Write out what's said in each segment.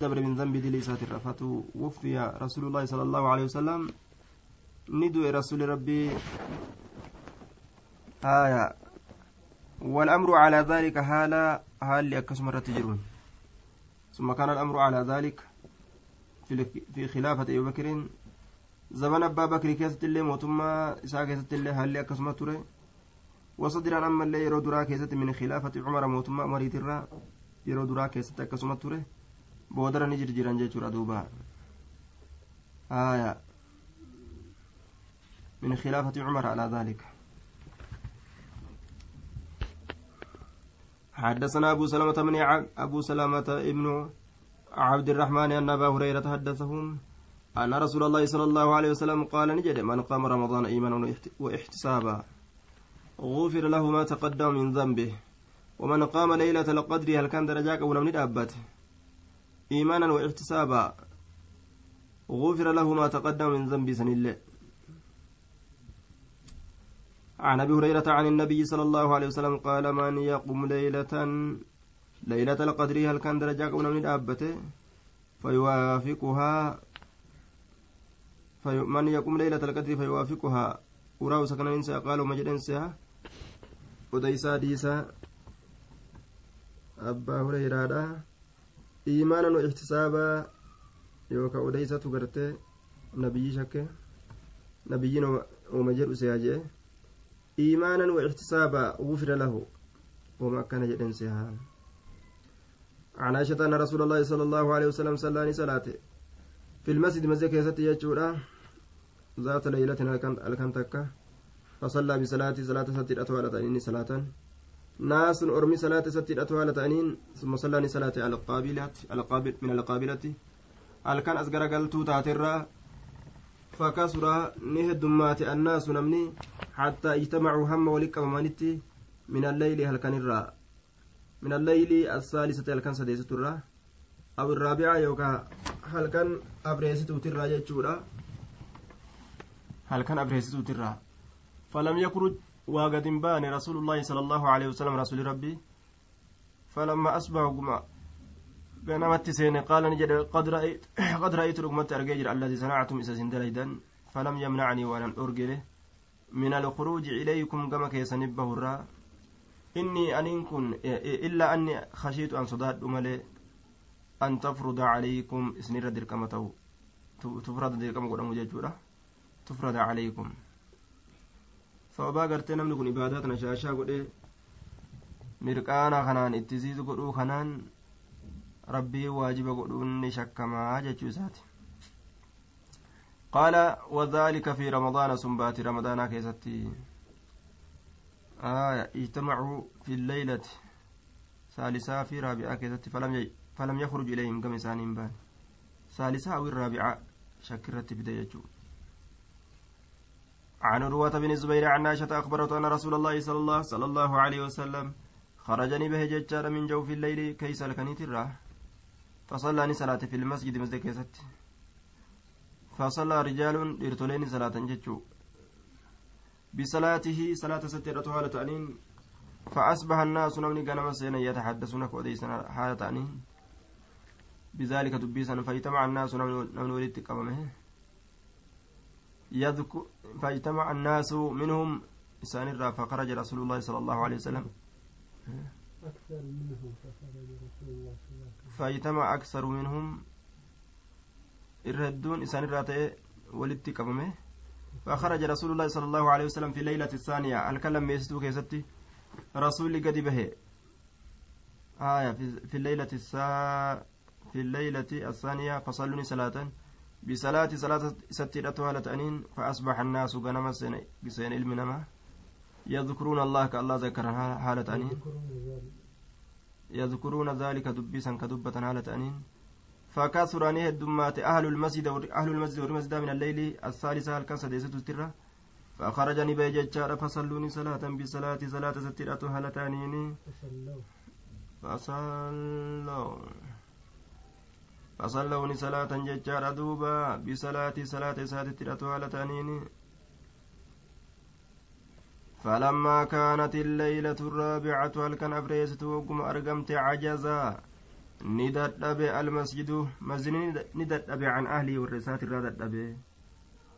دبر من ذنب دليسات الرفات. وفي رسول الله صلى الله عليه وسلم ندو رسول ربي. آية. والأمر على ذلك هالا هال أكسمرة تجرون. ثم كان الأمر على ذلك في خلافة أبي بكر. زمن أبا بكر كيست اللي موتما إساء كيست اللي هال أكسمرة تري وصدرا أما اللي يرو درا كيست من خلافة عمر موتما مريت الرا يرو درا كيست أكسمرة تري boodara ni jirjiran jechuudha duuba. آية من خلافة عمر على ذلك حدثنا أبو سلمة من أبو سلمة ابن عبد الرحمن أن أبا هريرة حدثهم أن رسول الله صلى الله عليه وسلم قال نجد من قام رمضان إيمانا واحتسابا غفر له ما تقدم من ذنبه ومن قام ليلة القدر هل كان درجاك ولم ندابته إيمانا واحتسابا غفر له ما تقدم من ذنب سنله عن أبي هريرة عن النبي صلى الله عليه وسلم قال من يقوم ليلة ليلة القدر هل كان درجة من دابته فيوافقها في من يقوم ليلة القدر فيوافقها. وراه سكن انسى قالوا مجد انسى وديسا ديسا. أبا هريرة iimaanan ixtisaabaa yookaan odeysatu gartee nabiyyi shakke nabiyyiin ooma jedhu seeyaa jee iimaanan wa ixtisaabaa gufira lahu ooma akkana jedhen seehaa عن عائشة أن رسول الله صلى الله عليه وسلم صلى صلاة في المسجد مسجد كيست يجودا ذات ليلة الكنتكة فصلى بصلاة صلاة ستة أطوال إني صلاة ناس أرمي صلاة ستة أطوال تأنين ثم صلى صلاة على القابلة القابل من القابلة هل كان أصغر قلتو تاترا؟ فكسر نهدمات الناس نمني حتى اجتمعوا هم ولك ومانتي من الليل هل كان الرا من الليل الثالثة هل كان سديسة الرا أو الرابعة يوكا هل كان أبريسة ترى جتشورا هل كان أبريسة ترى فلم يخرج وقد بان رسول الله صلى الله عليه وسلم رسول ربي. فلما أصبح قم قنمت سين قال نجد قد رأيت قد رأيت رقمة أرجيجر الذي صنعتم إذا سندليدا فلم يمنعني ولم أرجله من الخروج إليكم كما كيسن بهرا إني أن كن إلا أني خشيت أن صداد ملي أن تفرض عليكم إسنير دركمته تفرض دركم قدام تفرض عليكم. Sababaa gartee namni kun ibaadaa tana shaashaa godhee mirqaana kanaan itti siisu godhuu kanaan rabbii waajiba godhuun ni shakkamaa jechuu isaati qaala wadhaalika fi ramadaana sumbaati ramadaanaa keessatti آية اجتمعوا في الليلة ثالثة في رابعة كذت فلم فلم يخرج إليهم كم إسانين بان ثالثة أو الرابعة شكرت بداية عن عروة بن الزبير عن عائشة أخبرت أن رسول الله صلى الله, صلى الله عليه وسلم خرجني به ججار من جوف الليل كيس الكنيت الراه. فصلى صلاة في المسجد مسجد كيست. فصلى رجال لرتلين صلاة ججو. بصلاته صلاة ستة طوالة أنين فأصبح الناس نمني قنم سينا يتحدثون كوديسنا حالة أنين بذلك دبيسا فاجتمع الناس نمني ولدت يذكر فاجتمع الناس منهم إسان الرا فخرج رسول الله صلى الله عليه وسلم. أكثر منهم فخرج رسول الله صلى الله عليه وسلم. فاجتمع أكثر منهم الردون إسان الرا ولدت كممه فخرج رسول الله صلى الله عليه وسلم في الليلة الثانية. الكلام يستو كيستي. رسول قد به. آية في الليلة السا في الليلة الثانية فصلوني صلاة. بصلاة صلاة ستة هالة أنين فأصبح الناس غنم بسين علم نما. يذكرون الله كالله ذكر حالة أنين. يذكرون ذلك دبيسا كدبة حالة أنين. فكثر أنيه الدمات أهل المسجد أهل المسجد والمسجد من الليل الثالثة الكنسة ديست الترة فخرجني بيججار فصلوني صلاة بصلاة صلاة ستة هالة أنين. فصلوا. فصلوني صلاة ججار دوبا. بصلاة صلاة سادت الأتوالة فلما كانت الليلة الرابعة هل كان أبريست وقم أرقمت عجزا. dadhabe almasjidu masjidni ni dadhabe can ahlii warra isaatirraa dadhabe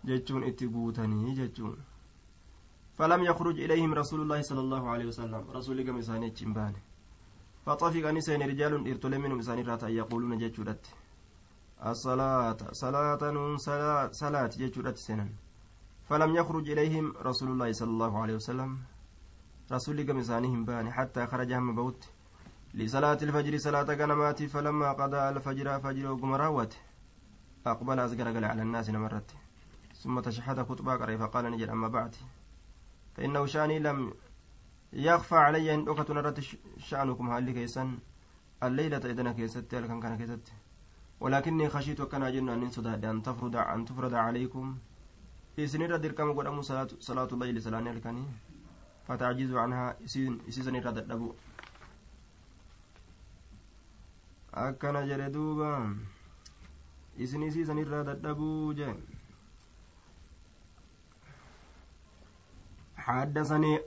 jechuun itti guutanii jechuun فلم يخرج إليهم رسول الله صلى الله عليه وسلم. رسول كم إساني فطفق نسين رجال إرتل منهم إساني راتا يقولون جيشودت الصلاة. صلاة صلاة, صلاة جيشودت سنن. فلم يخرج إليهم رسول الله صلى الله عليه وسلم. رسول كم إسانهم بان حتى خرج هم بوت. لصلاة الفجر صلاة كنمات فلما قضى الفجر فجر وقمراوت أقبل أزقر على الناس نمرت. ثم تشهد خطبة قريب فقال نجد أما بعد. فإنه شاني لم يخفى علي إن أكت نرت شأنكم هالي كيسن الليلة إذن كيست كان كان كيست. ولكني خشيت وكان أجن أن صداد أن تفرض أن تفرض عليكم. إسن ردر كما قدام صلاة, صلاة الليل سلاني الكني. فتعجز عنها إسن إسن رد الدبو. akkana jedhe duuba isin isiisan irraa dadhabuu jeen حدثني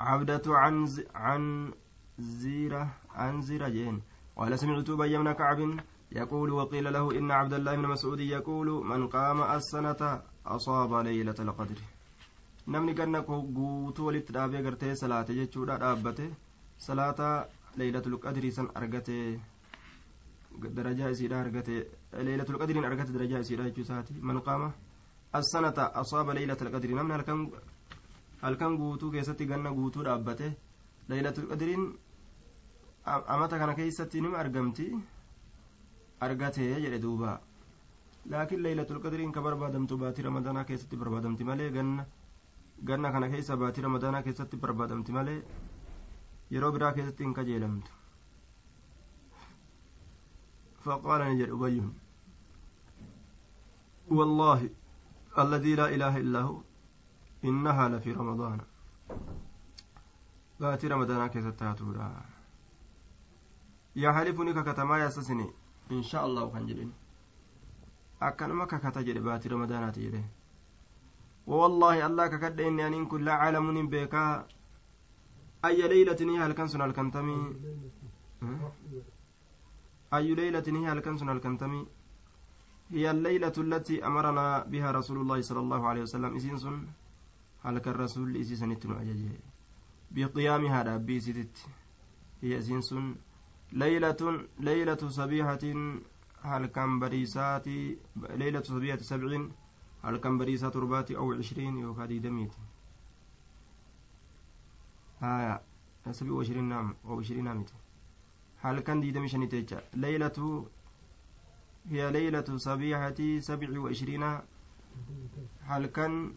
عبدة عن عن زيرة عن زيرة جين. قال سمعت أبي بن كعب يقول وقيل له إن عبد الله بن مسعود يقول من قام السنة أصاب ليلة القدر namni ganna guutuu walitti dhaabee gartee salaate jechuudha dhaabbate salaata leeylatul qadrii san argate darajaa isiidha argate leeylatul qadriin argate darajaa isiidha jechuu isaati man qaama assanata asaaba leeylatul qadrii namni halkan halkan guutuu keessatti ganna guutuu dhaabbate laylatul qadriin amata kana keessatti nima argamti argate jedhe duuba laakiin laylatul qadriin ka barbaadamtu baatii ramadaanaa keessatti barbaadamti malee ganna ganna kana keessa baatii ramadaanaa keessatti barbaadamti malee yeroo biraa keessatti hin kajeelamtu فقال نجد أبي والله الذي لا إله إلا هو إنها لفي رمضان باتي رمضان كيست تاتورا يحلفني ككتما يسسني إن شاء الله خنجلين أكنما ككتا جدي باتي رمضان تجري ووالله الله ككد إني أن كل عالم بيكا أي ليلة هي هل كنسن الكنتمي أي ليلة هي هل كنسن الكنتمي هي الليلة التي أمرنا بها رسول الله صلى الله عليه وسلم إسنسن halkan rasuulli isii sanitti nu ajaje biqiyaamihaa dhaabbii isiititti hiya isiin sun leylatun leylatu sabiihatin halkan bariisaati leylatu sabiihati sabciin halkan bariisaa torbaati aw cishriin yookaa diidamiiti haya sabii washiriin naam aw ishiriin miti halkan diidami shanite jecha leylatu hiya leylatu sabiihati sabci wa ishiriina halkan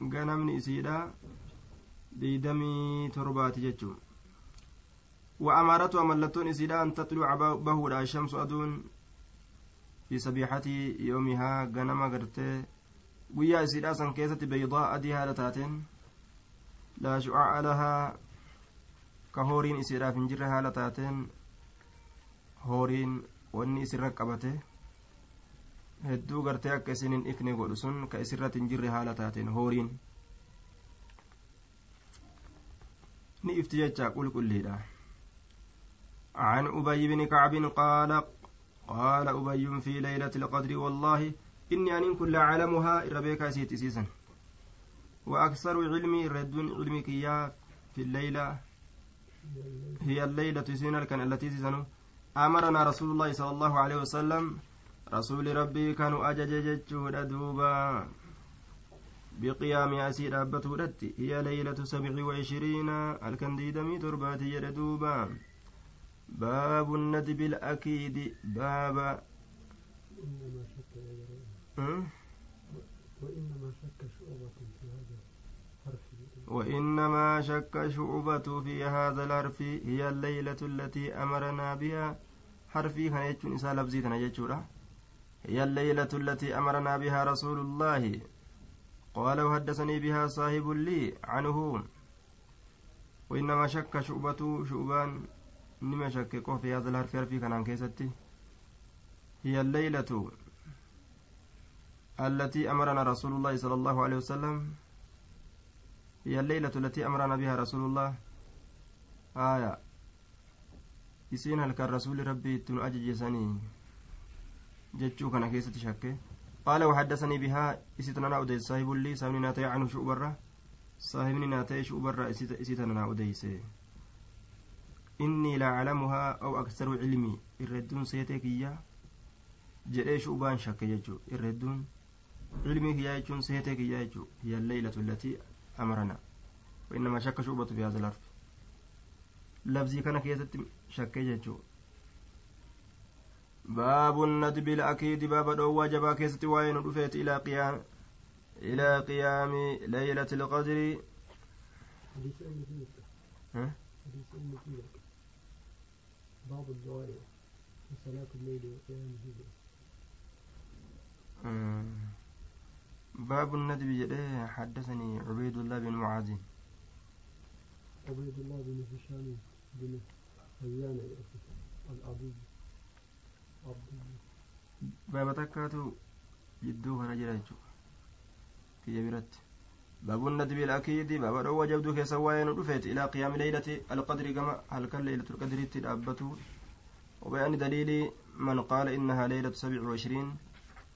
ganamni isiidha diidamii torbaati jechuun وأمارته ملتون إسيدا أن تطلع بهودا. الشمس أدون في صبيحة يومها. غنما قرتي ويا إسيدا سن كيسة بيضاء أدي هالتاتين لا شعاع لها. كهورين إسيدا فنجر هالتاتين هورين wanni isirra qabate hedduu gartee akka isin hin ifne godhu sun ka isirratti hin jirre haala taateen hooriin ni ifti jecha qulqulliidha عن أبي بن كعب قال قال أبي في ليلة القدر والله إني أن كل أعلمها إربيك سيت سيسا وأكثر علمي رد علمك يا في الليلة هي الليلة سينا التي سيسنو أمرنا رسول الله صلى الله عليه وسلم رسول ربي كانوا أجج جتشود دوبا بقيام أسير أبته هي ليلة سبع وعشرين الكنديدمي ترباتي يدوبا باب الندب الأكيد باب. إنما شك وإنما شك شعبة في هذا الحرف. وإنما شك شعبة في هذا الحرف هي الليلة التي أمرنا بها. حرفي كان يجون إسا لفظي تنججورا هي الليلة التي أمرنا بها رسول الله. قال وحدثني بها صاحب لي عنه. وإنما شك شعبة شعبان. نما شككه في هذا الحرف حرفي كان كيستي هي الليلة التي أمرنا رسول الله صلى الله عليه وسلم هي الليلة التي أمرنا بها رسول الله آية isiin halkan rasuuli rabbii itti nu ajajesanii jechuu kana keessatti shakke qaala waxaddasanii bihaa isi tananaa odeyse saahibulli saahibni naa ta'e canhu shu'ubarra saahibni naa ta'e shu'ubarra isi tananaa odeyse la aclamuhaa aw aksaru cilmii irredduun seetee kiyya jedhee shu'ubaan shakke jechuu irredduun cilmii kiyyaa jechuun seetee kiyyaa jechuu hiya alleylatu allatii amarana وإنما شك شعبة في هذا الحرف لفظي كان كيست شك جتشو باب الندب الأكيد باب دوا جبا كيست وين رفيت إلى قيام إلى قيام ليلة القدر ها؟ بعض الدعاء في صلاة الليل وقيامه. آه. باب الندب جده حدثني عبيد الله بن معاذ. عبيد الله بن هشام بن حيان العبي عبد baaba takkaatu jidduu kana jira baabuun nadbii akiidi baaba dhoowwa jabduu keessa waa'ee nu dhufeeti ilaa qiyaami leeylati alqadri gama halkan leeylatul qadriitti dhaabbatu وبيان دليل من قال إنها ليلة سبع وعشرين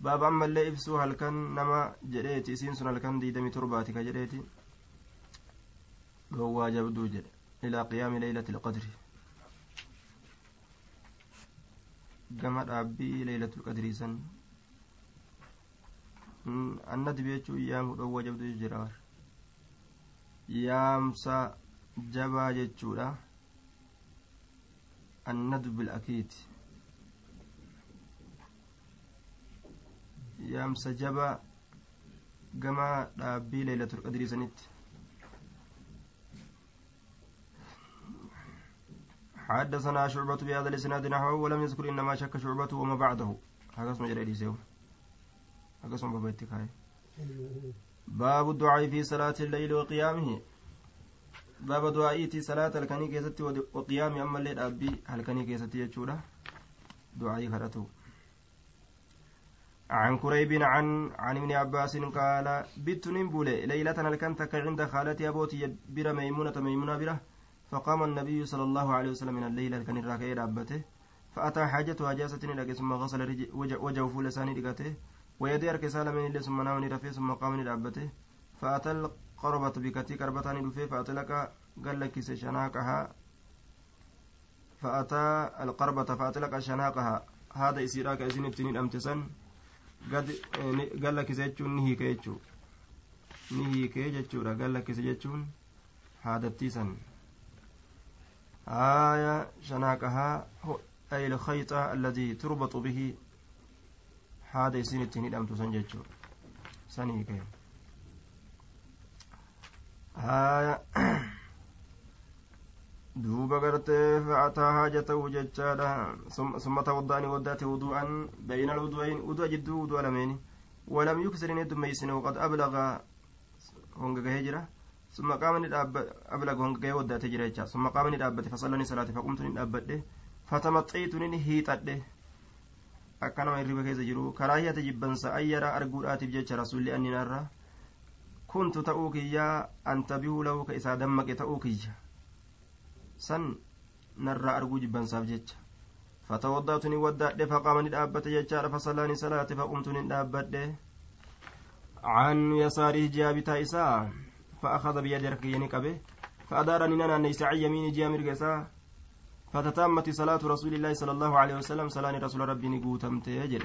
باب أما اللي إفسو هل كان نما جريتي سينسون هل كان دي دمي ترباتي كجريتي هو جبدو جد إلى قيام ليلة القدر gama dhaabbii leeylatul qadrii san annati jechuun yaamu dhowwa jabdu jira yaamsa jabaa jechuudha annadu bil'akiiti yaamsa jabaa gama dhaabbii leeylatul qadrii sanitti حدثنا شعبة بهذا الإسناد نحوه ولم يذكر إنما شك شعبة وما بعده هذا اسمه جريدي سيو هذا اسمه هاي باب الدعاء في صلاة الليل وقيامه. باب دعائي صلاة الكني كيستي وقيام أما الليل أبي الكني كيستي يجورا دعائي خرطو. عن كريب عن عن ابن عباس قال بت نبولي ليلة الكنتك عند خالتي أبوتي بر ميمونة ميمونة بره فقام النبي صلى الله عليه وسلم من الليل كان الراكي رابته فأتى حاجته أجازة لك ثم غسل وجهه فول لساني لقته ويدي أرك سالم إلي ثم ناوني رفي ثم قام رابته. فأتى القربة بكتي كربتان دفي فأتى لك قال لك شناقها فأتى القربة فأتى لك شناقها. هذا إسيراك إسين ابتنين أمتسن. قال لك سيجون نهيك يجو نهيك يجو قال لك سيجون هذا ابتسن. آية شناكها أي الخيط الذي تربط به هذا يسين التنين أم تسنجج سنيك آية duuba gartee fa'ataa haajatahu jechaadha summa tawaddaani waddaate wudu'an bayna alwudu'ayn wudu'a jidduu wudu'a lameeni walam yuksirin heddummeeysine waqad ablaga hongagahee jira ثم قام أبلغ هنگيه ودات جريتشا ثم قام ندابت فصلني صلاة فقمت ندابت فتمطيت نهيتت akkanama hirriba keessa jiru karaahiyata jibbansa ayyara arguudhaatiif jecha rasulli anni narra kuntu ta'uu kiyyaa antabihuu lahu ka isaa dammaqe ta'uu kiyya san narraa arguu jibbansaaf jecha fatawadda'tu ni waddaadhe faqaama ni dhaabbate jechaadha fasallaani salaate faqumtu ni dhaabbadhe yasaarihi ji'a bitaa isaa فأخذ بيد ركيني قبه فأدارني نانا نيس عن يميني جيا مرقسا فتتامت صلاة رسول الله صلى الله عليه وسلم صلاة رسول ربي نقوتمت يجل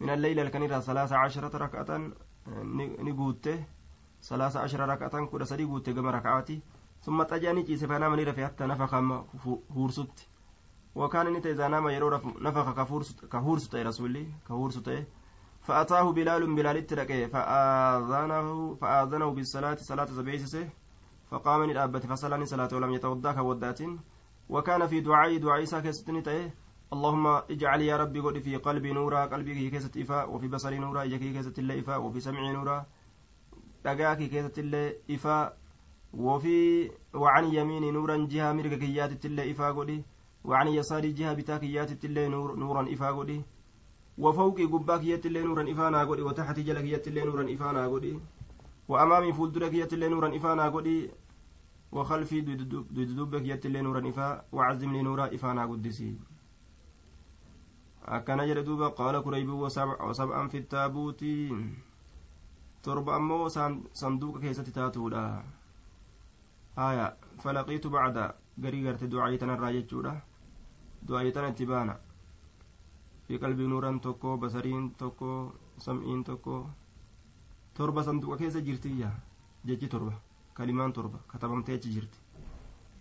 من الليل الكنيرة ثلاث عشرة ركعة نقوته ثلاث عشر ركعة كل سري قوته كما ركعاتي. ثم تجاني جيس فنام نرفي حتى نفخ هورست وكان نت إذا نام يرو نفخ كهورست رسولي كهورست فأتاه بلال بلال التركه فآذنه فآذنه بالصلاة صلاة زبيسسه. فقام من فصلاني صلاة ولم يتوضأ كودات وكان في دعاء دعاء ساكستني اللهم اجعل يا ربي قد في قلبي نورا قلبي كيسة إفاء وفي بصري نورا إجاكي كيسة الله إفاء وفي سمعي نورا دقاكي كيسة الله إفاء وفي وعن يميني نورا جهة مرق كيات الله إفاء قدي وعن يساري جهة بتاكيات الله نور نورا إفاء قدي وفوقي قباك يت اللي نورا إفانا قدي وتحت جلك يت اللي نورا إفانا قدي وأمامي فولدرك يت اللي نورا إفانا قدي وخلفي دودوبك يتلي نورا إفا وعزم لي نورا إفانا قدسي duuba qaala kuraybii wasab'an fi taabuuti torba ammoo sanduuqa keessatti taatuudha haya falaqiitu bacda garii garte du'aayii tanarraa jechuudha du'aayii tana itti baana fi qalbii nuuran tokko basariin tokko sam'iin tokko torba sanduuqa keessa jirtiyya jechi torba kalimaan torba katabamtee achi jirti.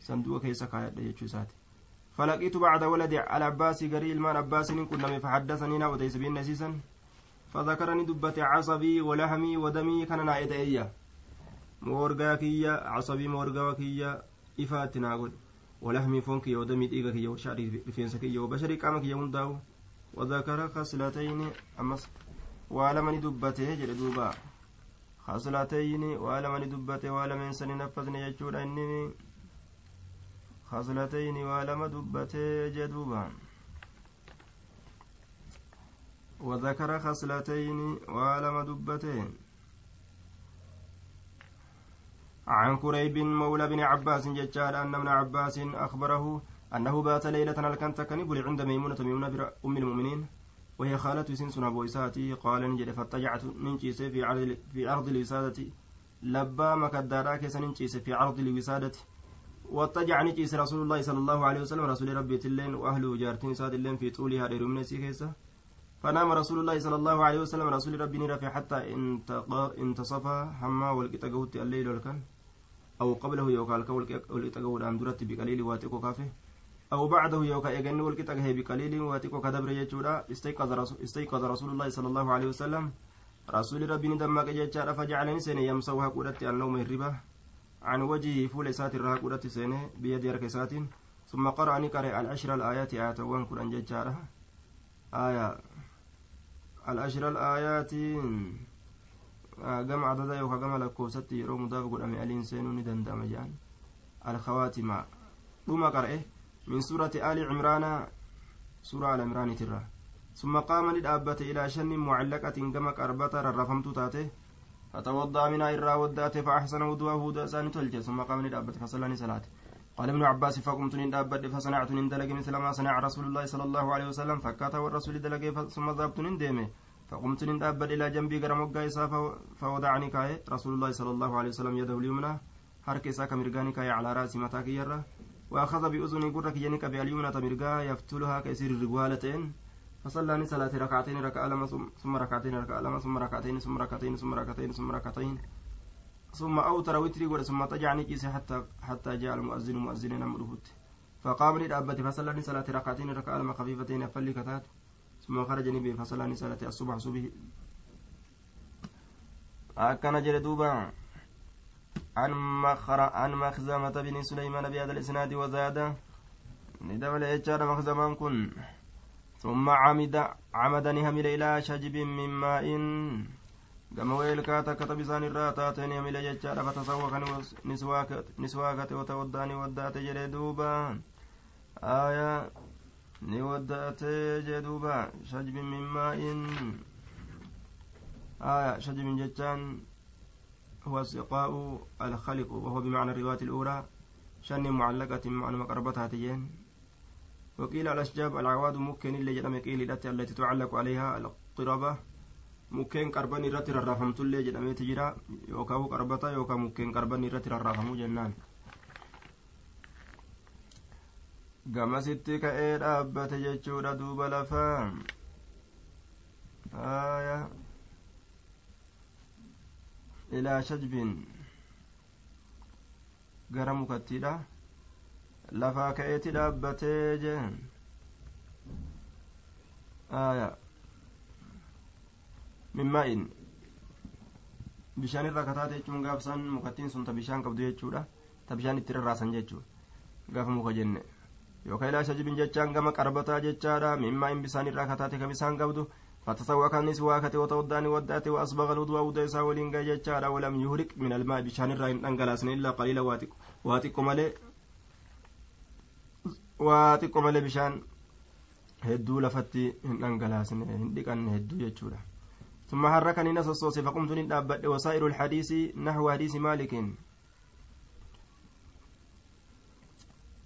Sanduuqa keessa kaayadha jechuu isaati. فلقيت بعد ولد العباس قري المان عباس كنا فحدثني نا وديس بين نسيسا فذكرني دبت عصبي ولحمي ودمي كان نائد إياه مورغا عصبي مورغا كيا إفاتنا قل ولحمي فونك ودمي ديغا وشعري رفينس كيا وبشري قام كيا ونداو وذكر خصلتين أمس ولمن دبته جل دوبا خصلتين ولمن دبته ولمن سن نفذني يجود إني خصلتين ولم دبته جدوبا وذكر خصلتين ولم دبتين عن كريب مولى بن عباس ججال أن ابن عباس أخبره أنه بات ليلة الكنت كنبل عند ميمونة ميمونة أم المؤمنين وهي خالة سنسن أبو إساتي قال نجد فاتجعت ننجيس في عرض في عرض الوسادة لبا مكدارا كيس ننجيس في عرض الوسادة واتجع نجيس رسول الله صلى الله عليه وسلم رسول ربي تلين وأهله جارتين ساد اللين في طولها لرمنا سيكيسة فنام رسول الله صلى الله عليه وسلم رسول ربي نرفع حتى انتصف حما والقطة الليل والكن. أو قبله يوكا والقطة قود درت بقليل واتقو كافه أو بعده يوكا إيغن والقطة بقليل واتقو كدبر يجورا استيقظ رسول, استيقظ رسول الله صلى الله عليه وسلم. رسول ربي ندمك جيتشارا فجعلني سنة يمسوها قدرت النوم الربا. عن وجهه فول سات الرها قدرت سنة بيد يرك سات ثم قرأ نقرأ العشر الآيات آيات وان قرآن جيتشارا آية العشر الآيات gama adada yookaan gama lakkoofsatti yeroo mudaaf godhame aliin seenuu ni danda'ama jedhan alkhawaatima dhuma min suurati aali cimraana suuraa al imraanitirra summa qaama ni dhaabbate ilaa shannin mucallaqatin gama qarbata rarrafamtuu taate فتوضأ منها إرى ودأت فأحسن وضوءه وضوء ثاني تلجة ثم قام ندابت فصلاني صلاة. قال ابن عباس فقمت ندابت فصنعت ندلق مثل ما صنع رسول الله صلى الله عليه وسلم. فكأت والرسول دلق ثم ذهبت نديمه فقمت ندابت إلى جنبي قرم وقايسا فوضعني رسول الله صلى الله عليه وسلم يده اليمنى حركي ساك مرقاني كاي على رأسي متاك يرى وأخذ بأذني قرك ينك باليمنى تمرقا يفتلها كيسير الرجوالتين فصلاني صلاة ركعتين ركعة لما ثم ركعتين ركعة لما ثم ركعتين ثم ركعتين ثم ركعتين ثم ركعتين. ثم أوتر وتري ثم تجعني كيس حتى حتى جاء المؤذن مؤذن أمره فقام للأبة فصلاني صلاة ركعتين ركعة لما خفيفتين فلي كتات. ثم خرج نبي فصلاني صلاة الصبح صبح. جل دوبا عن مخر عن مخزمة بن سليمان بهذا الإسناد وزاد ندبل إجار مخزمان كن ثم عمد عمد نهمل إلى شجب من ماء tabisaan irraa taateen hamile jechaadha fatasawwaka niswaakate watawaddaani waddaate jedhe duuba aya ni waddaate jee duuba shajbin min maa'in aya shajbin jechaan هو الزقاء الخلق وهو بمعنى الرواية الأولى شن معلقة معنى مقربتها تجين وقيل الأشجاب العواد ممكن اللي جنم قيل التي تعلق عليها القربة ممكن قربان رتر الرحم تلي جنم تجرى يوكاو قربتا يوكا ممكن قربان رتر الرحم جنان. قام ستي كأير أبت جيشور دوب لفام آية. آه ilaa shajbin gara mukattiidha lafaa ka'eeti dhaabbatee jeen aayaa min maa'in bishaan irraa kataate jechuun gaafsan mukattiin sun ta bishaan qabdu jechuudha ta bishaan itti rarraasan jechuudha gaafa muka jenne yookaan ilaa shajibin jechaan gama qarbataa jechaadha min bishaan irraa kataate ka bishaan qabdu فتسوى كان نسواكة وتوداني ودأت وأصبغ الوضوء وديسا ولينجا جتشارا ولم يهرق من الماء بشان الرين أنقلاسن إلا قليلا. واتق واتق مالي واتق مالي بشان هدو لفتي هن أنقلاسن هندق أن هدو جتشورا ثم حركني نصصوص فقمت ندابت وسائر الحديث نحو حديث مالك.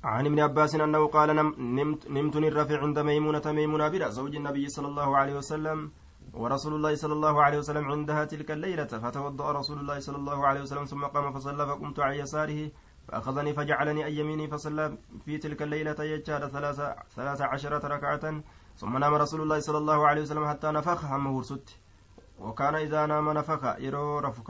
عن ابن عباس أنه قال نمت, نمت الرفع عند ميمونة ميمونة بلا زوج النبي صلى الله عليه وسلم ورسول الله صلى الله عليه وسلم عندها تلك الليلة فتوضأ رسول الله صلى الله عليه وسلم ثم قام فصلى فقمت عن يساره فأخذني فجعلني أن يميني فصلى في تلك الليلة يجعل ثلاث, ثلاث عشرة ركعة ثم نام رسول الله صلى الله عليه وسلم حتى نفخ هم ورست وكان إذا نام نفخ يرو رف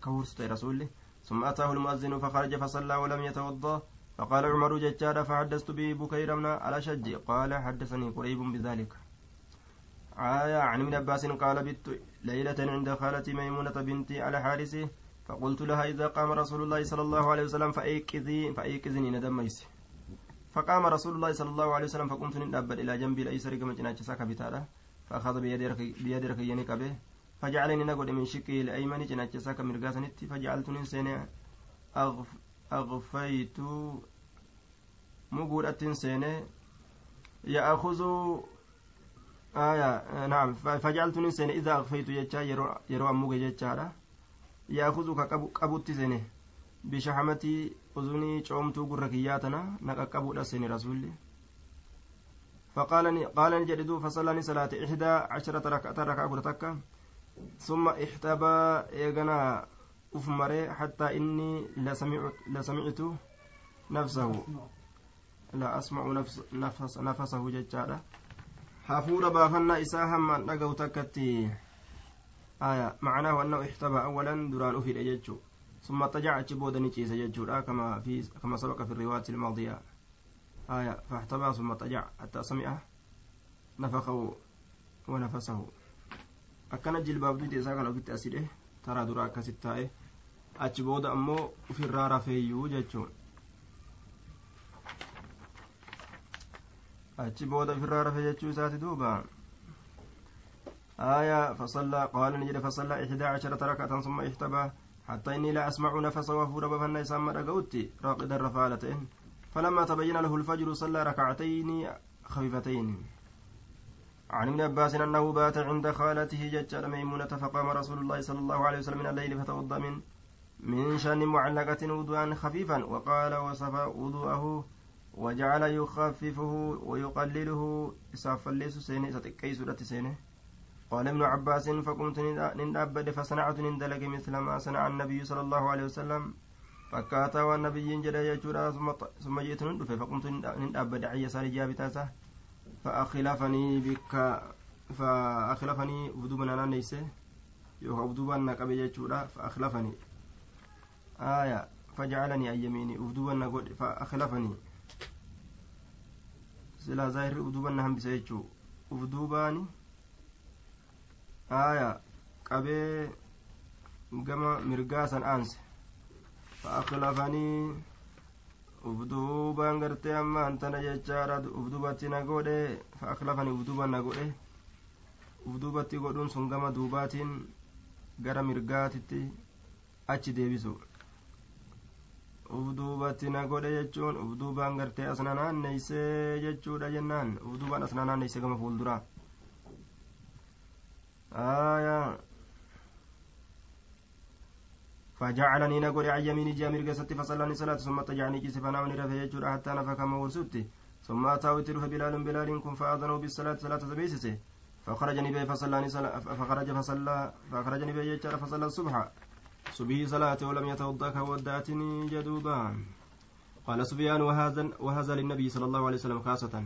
كورست رسوله ثم أتاه المؤذن فخرج فصلى ولم يتوضأ فقال عمر ججار فحدثت به بكير من على شج قال حدثني قريب بذلك. آية عن ابن عباس قال بت ليلة عند خالتي ميمونة على حارسي فقلت لها إذا قام رسول الله صلى الله عليه وسلم فأيقظي فأيقظني ندميس فقام رسول الله صلى الله عليه وسلم فقمت ندبر إلى جنبي الأيسر كما جناك ساكا بتالا فأخذ بيد ركيني كبه. فجعلني نقول من شقي الأيمن جناك ساكا مرقاسنتي فجعلتني سنة أغف أغفيت مقولة سنة يأخذ آية نعم فجعلتني سنة إذا أغفيت يجا يروى أموغ يجا يأخذ كقبوت سنة بشحمتي أذني شومتو قركياتنا نققبو سنة رسولي فقال قال جدد فصلاني صلاة إحدى عشرة ركعة ركعة ثم احتبى إيغنا أفمري حتى إني لسمعت, لسمعت نفسه. لا أسمع نفس نفس نفسه ججارة حفور بافنا إساها من نقو آية معناه أنه احتبى أولا دران أفيد ججو ثم اضطجع جبودا نجيس ججو. كما في كما سبق في الرواية الماضية. آية فاحتبى ثم اضطجع حتى سمع نفخه ونفسه. jilbaabduu isaa kana ofitti asidhe taraa dura akkasit taa'e. Achi booda ammoo ofirraa rafeeyyuu jechuun. Achi booda ofirraa rafe jechuu isaati duuba. آية فصلى قال نجد فصلى إحدى عشرة ركعة ثم احتبى حتى إني لا أسمع نفسه وفور بفن يسمى رقوتي راقد الرفالتين فلما تبين له الفجر صلى ركعتين خفيفتين عن ابن عباس أنه بات عند خالته ججال ميمونة فقام رسول الله صلى الله عليه وسلم من الليل فتوضأ من من شأن معلقة وضوءا خفيفا وقال وصف وضوءه وجعل يخففه ويقلله. إساف الليس سيني ستكيس سيني. قال ابن عباس فقمت نندبد فصنعت نندلق مثل ما صنع النبي صلى الله عليه وسلم. فكاتا والنبي جدا يجورا ثم جئت ندفه فقمت نندبد عي سالي جابتاسه فأخلفني بك فأخلفني ودوبا أنا نيسه. يوكا ودوبا نقبي يجورا فأخلفني. آية فجعلني أن يميني. ودوبا نقول فأخلفني. سلا ظاهر ودوبا نهم بسيجو. ودوباني آية qabee gama aanse fa'akhlafanii ufduubaan gartee ammaan tana jechaadha ufduubatti na godhe fa'akhlafani ufduuban na godhe ufduubatti godhuun sun gama duubaatiin gara mirgaatitti achi deebisu ufduubatti na godhe jechuun ufduubaan gartee asna naanneysee jechuudha jennaan ufduubaan asna naanneyse gama fuulduraa aayaa فجعلني نقول عن يميني جامر قصتي فصلاني صلاة ثم تجعني كيس فنامني رفع يجور حتى نفك مورسوتي ثم أتاه تروح بلال بلال كن فأذنوا بالصلاة صلاة سبيسسه فخرجني به فصلاني صلاة فخرج فصلى فخرجني به يجار فصلى الصبح. صبي صلاة ولم يتوضأ كوداتني جدوبا. قال سفيان وهذا وهذا للنبي صلى الله عليه وسلم خاصة.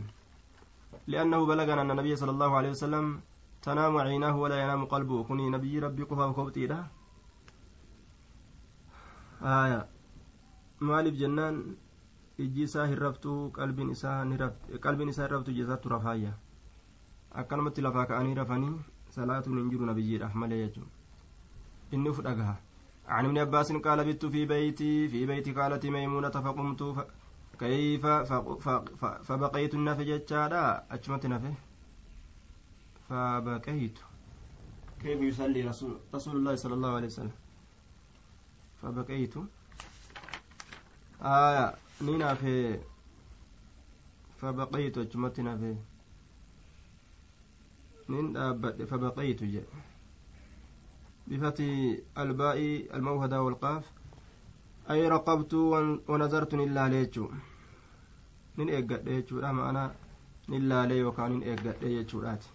لأنه بلغنا أن النبي صلى الله عليه وسلم تنام عيناه ولا ينام قلبه. كوني نبي ربي قفا وكوبتي ijji isaa hin raftuu qalbiin isaa qalbiin isaa hin raftu jesaattu rafaayya akkanumatti lafaa ka'anii rafanii salaatuun hin jiru nabiyyiidhaaf malee jechuun inni uf dhagaha عن ابن عباس قال بت في بيتي في بيت خالتي ميمونة فقمت ف... كيف. فبقيت النفي جتشادا أجمت نفي فبقيت كيف يصلي رسول رسول الله صلى الله عليه وسلم فبقيت آية نينا في فبقيت أجمتنا في نين فبقيت جاء بفتح الباء الموهدة والقاف أي رقبت ونظرت إلا ليتشو nin eeggadhe jechuudha ma'ana nin laalee yookaan nin eeggadhe jechuudhaati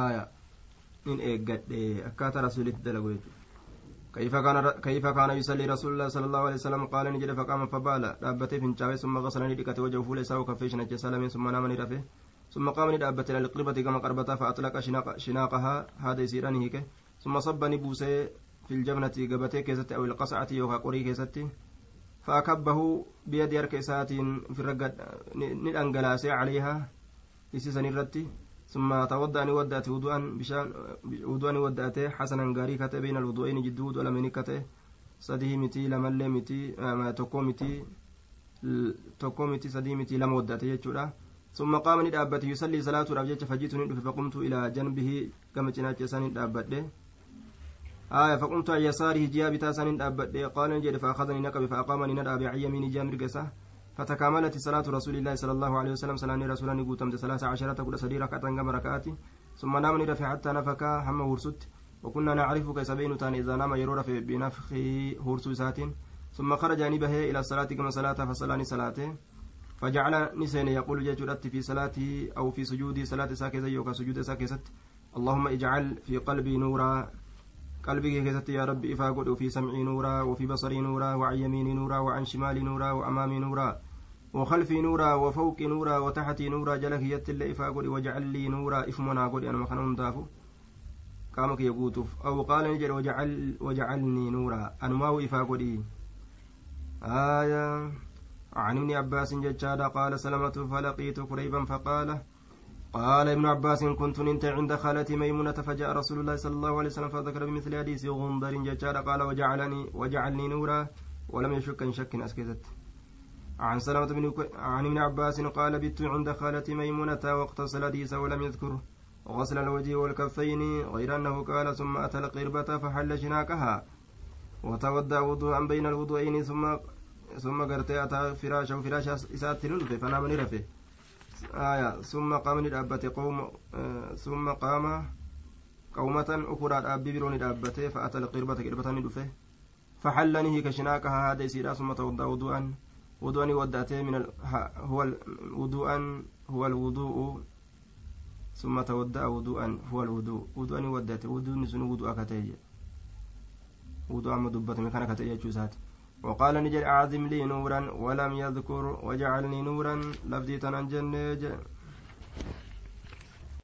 aya nin eeggadhe akkaataa rasuulitti dalagu jechuudha كيف كان كيف كان يصلي رسول الله صلى الله عليه وسلم؟ قال نجد فقام فبال. دابته فنشاوي ثم غسل ندقته وجهه فول يساو كفيش نجس سلام ثم نام نرفه ثم قام ندابت إلى القربة كما قربتها فأطلق شناق شناقها. هذا يسيران هيك ثم صب نبوسه في الجبنة قبته كيست أو القصعة يوكا قري كيست. فأكبه بيد يركسات في الرقد ندانقلاسي عليها. يسيسن الرتي ثم تودع ودأت وضوءا بشان وضوءا ودأته حسنا غاري بين الوضوءين جد وضوء لمن كته سديه متي لمل متي ما توكو متي توكو متي سديه متي لم ودأته يجورا ثم قام ندأبت يصلي صلاة ربجة فجيت ندف فقمت إلى جنبه كما جنات سان دابت آية فقمت على يساره جيا بتاسان دابت قال نجد فأخذني نقب فأقامني نداب عن يميني جامر قسه فتكاملت صلاة رسول الله صلى الله عليه وسلم صلاة رسول الله قوتمت ثلاثة عشرة كل سدي ركعة كما ركعات ثم نام ندفع حتى نفك هم ورست وكنا نعرف كيف بين تاني إذا نام يرور في بنفخ هرس سات ثم خرج نبه إلى الصلاة كما صلاة فصلاني صلاته. فجعل نسين يقول جاءت في صلاته أو في سجودي صلاة ساكزة يوكا سجود ساكزة اللهم اجعل في قلبي نورا. قلبي كيست يا رب إفا قد وفي سمعي نورا وفي بصري نورا وعن يميني نورا وعن شمالي نورا وأمامي نورا. وخلفي نورا وفوقي نورا وتحتي نورا جلك يت اللي إفا قد واجعل لي نورا إفمنا قد أنا مخنون دافو. قامك يقوتف أو قال نجر وجعل وجعلني نورا. أنماو إفا قد آية. عن ابن عباس ججادا قال سلمة فلقيت قريبا فقال قال ابن عباس كنت ننت عند خالتي ميمونة فجاء رسول الله صلى الله عليه وسلم فذكر بمثل حديث غندر ججار قال وجعلني وجعلني نورا ولم يشك إن شك أسكتت. عن سلمة بن عن ابن عباس قال بت عند خالتي ميمونة وقت الحديث ولم يذكر غسل الوجه والكفين غير أنه قال ثم أتى القربة فحل شناكها وتودع وضوءا بين الوضوئين ثم ثم قرت فراشه فراش إسات فنام نرفه آية. ثم قام ندابته قوم آه ثم قام قومة أخرى دابي برون دابته فأتى القربة قربة ندفه فحلنه كشناكها هذا يسيرا ثم توضأ وضوءا وضوءا ودأته من ال... هو وضوءا هو الوضوء ثم تودأ وضوءا هو الوضوء. وضوءا ودأته وضوء نسن وضوء كتيج وضوء مدبة مكان كتيج جوزات. وقال نجر أعظم لي نورا ولم يذكر وجعلني نورا. لفظي تنجنج